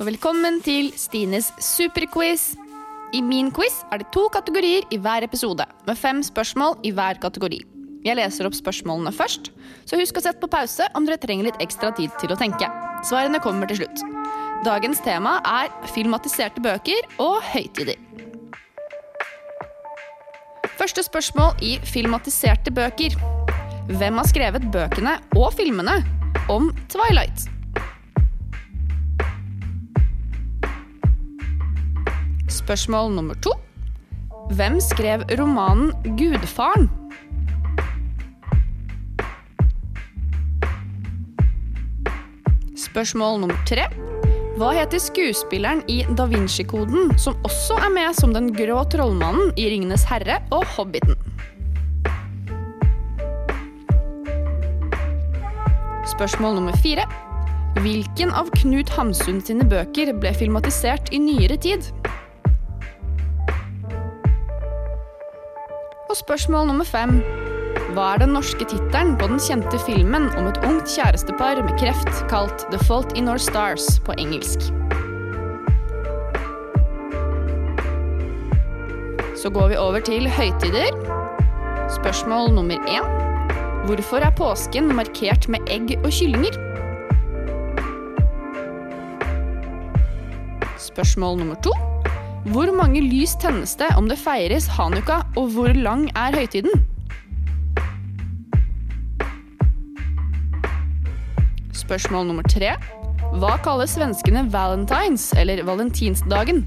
og velkommen til Stines superquiz. I min quiz er det to kategorier i hver episode, med fem spørsmål i hver kategori. Jeg leser opp spørsmålene først, så husk å sette på pause om dere trenger litt ekstra tid til å tenke. Svarene kommer til slutt. Dagens tema er filmatiserte bøker og høytider. Første spørsmål i filmatiserte bøker. Hvem har skrevet bøkene og filmene om Twilight? Spørsmål nummer to. Hvem skrev romanen 'Gudfaren'? Spørsmål nummer tre. Hva heter skuespilleren i Da Vinci-koden, som også er med som den grå trollmannen i 'Ringenes herre' og 'Hobbiten'? Spørsmål nummer fire. Hvilken av Knut Hamsun sine bøker ble filmatisert i nyere tid? Og spørsmål nummer fem. Hva er den norske tittelen på den kjente filmen om et ungt kjærestepar med kreft kalt The Fault in Our Stars på engelsk? Så går vi over til høytider. Spørsmål nummer én. Hvorfor er påsken markert med egg og kyllinger? Spørsmål nummer to. Hvor mange lys tennes det om det feires hanukka, og hvor lang er høytiden? Spørsmål nummer tre. Hva kaller svenskene valentines, eller valentinsdagen?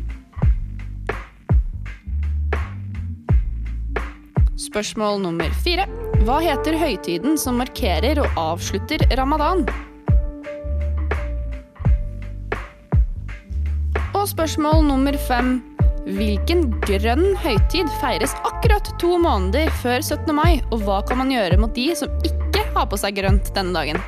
Spørsmål nummer fire. Hva heter høytiden som markerer og avslutter ramadan? Spørsmål nummer fem. Hvilken grønn høytid feires akkurat to måneder før 17. mai, og hva kan man gjøre mot de som ikke har på seg grønt denne dagen?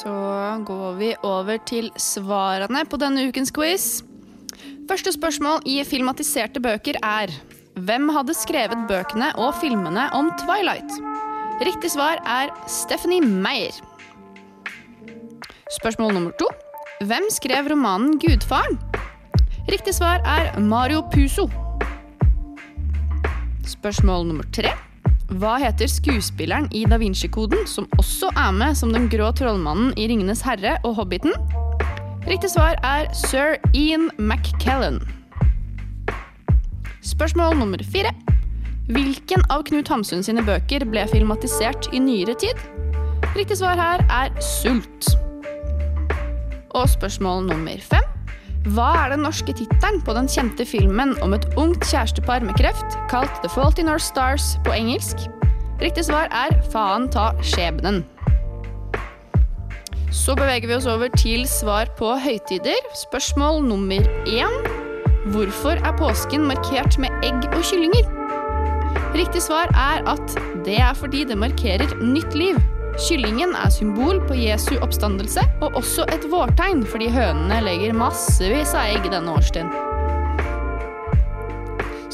Så går vi over til svarene på denne ukens quiz. Første spørsmål i filmatiserte bøker er Hvem hadde skrevet bøkene og filmene om Twilight? Riktig svar er Stephanie Meyer. Spørsmål nummer to. Hvem skrev romanen Gudfaren? Riktig svar er Mario Puso. Spørsmål nummer tre. Hva heter skuespilleren i Da Vinci-koden, som også er med som den grå trollmannen i Ringenes herre og Hobbiten? Riktig svar er sir Ian McKellen. Spørsmål nummer fire. Hvilken av Knut Hamsun sine bøker ble filmatisert i nyere tid? Riktig svar her er Sult. Og spørsmål nummer fem. Hva er den norske tittelen på den kjente filmen om et ungt kjærestepar med kreft, kalt The Fault in Our Stars på engelsk? Riktig svar er Faen ta skjebnen. Så beveger vi oss over til svar på høytider. Spørsmål nummer én. Hvorfor er påsken markert med egg og kyllinger? Riktig svar er at det er fordi det markerer nytt liv. Kyllingen er symbol på Jesu oppstandelse, og også et vårtegn fordi hønene legger massevis av egg denne årstiden.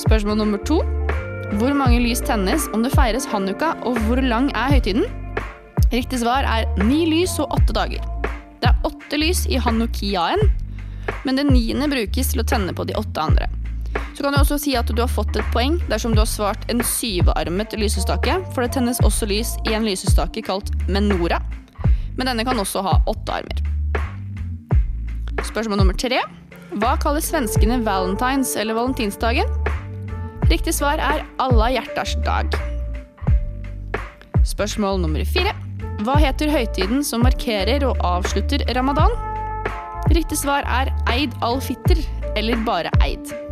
Spørsmål nummer to. Hvor mange lys tennes om det feires hanukka, og hvor lang er høytiden? Riktig svar er ni lys og åtte dager. Det er åtte lys i hanukkiaen, men det niende brukes til å tenne på de åtte andre. Så kan du også si at du har fått et poeng dersom du har svart en syvearmet lysestake, for det tennes også lys i en lysestake kalt menora. Men denne kan også ha åtte armer. Spørsmål nummer tre. Hva kaller svenskene valentines eller valentinsdagen? Riktig svar er alla hjerters dag. Spørsmål nummer fire. Hva heter høytiden som markerer og avslutter ramadan? Riktig svar er Eid al-Fitr, eller bare Eid.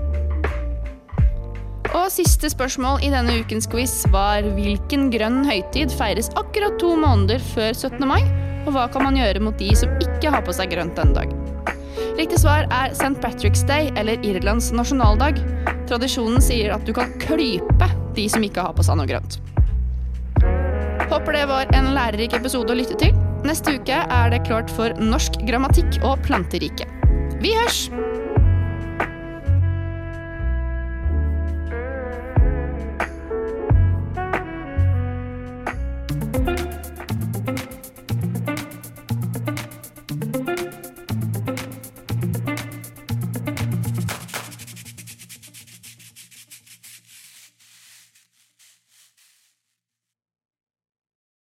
Og siste spørsmål i denne ukens quiz var hvilken grønn høytid feires akkurat to måneder før 17. mai, og hva kan man gjøre mot de som ikke har på seg grønt denne dag? Riktig svar er St. Patrick's Day, eller Irlands nasjonaldag. Tradisjonen sier at du kan klype de som ikke har på seg noe grønt. Håper det var en lærerik episode å lytte til. Neste uke er det klart for norsk grammatikk og planteriket. Vi hørs!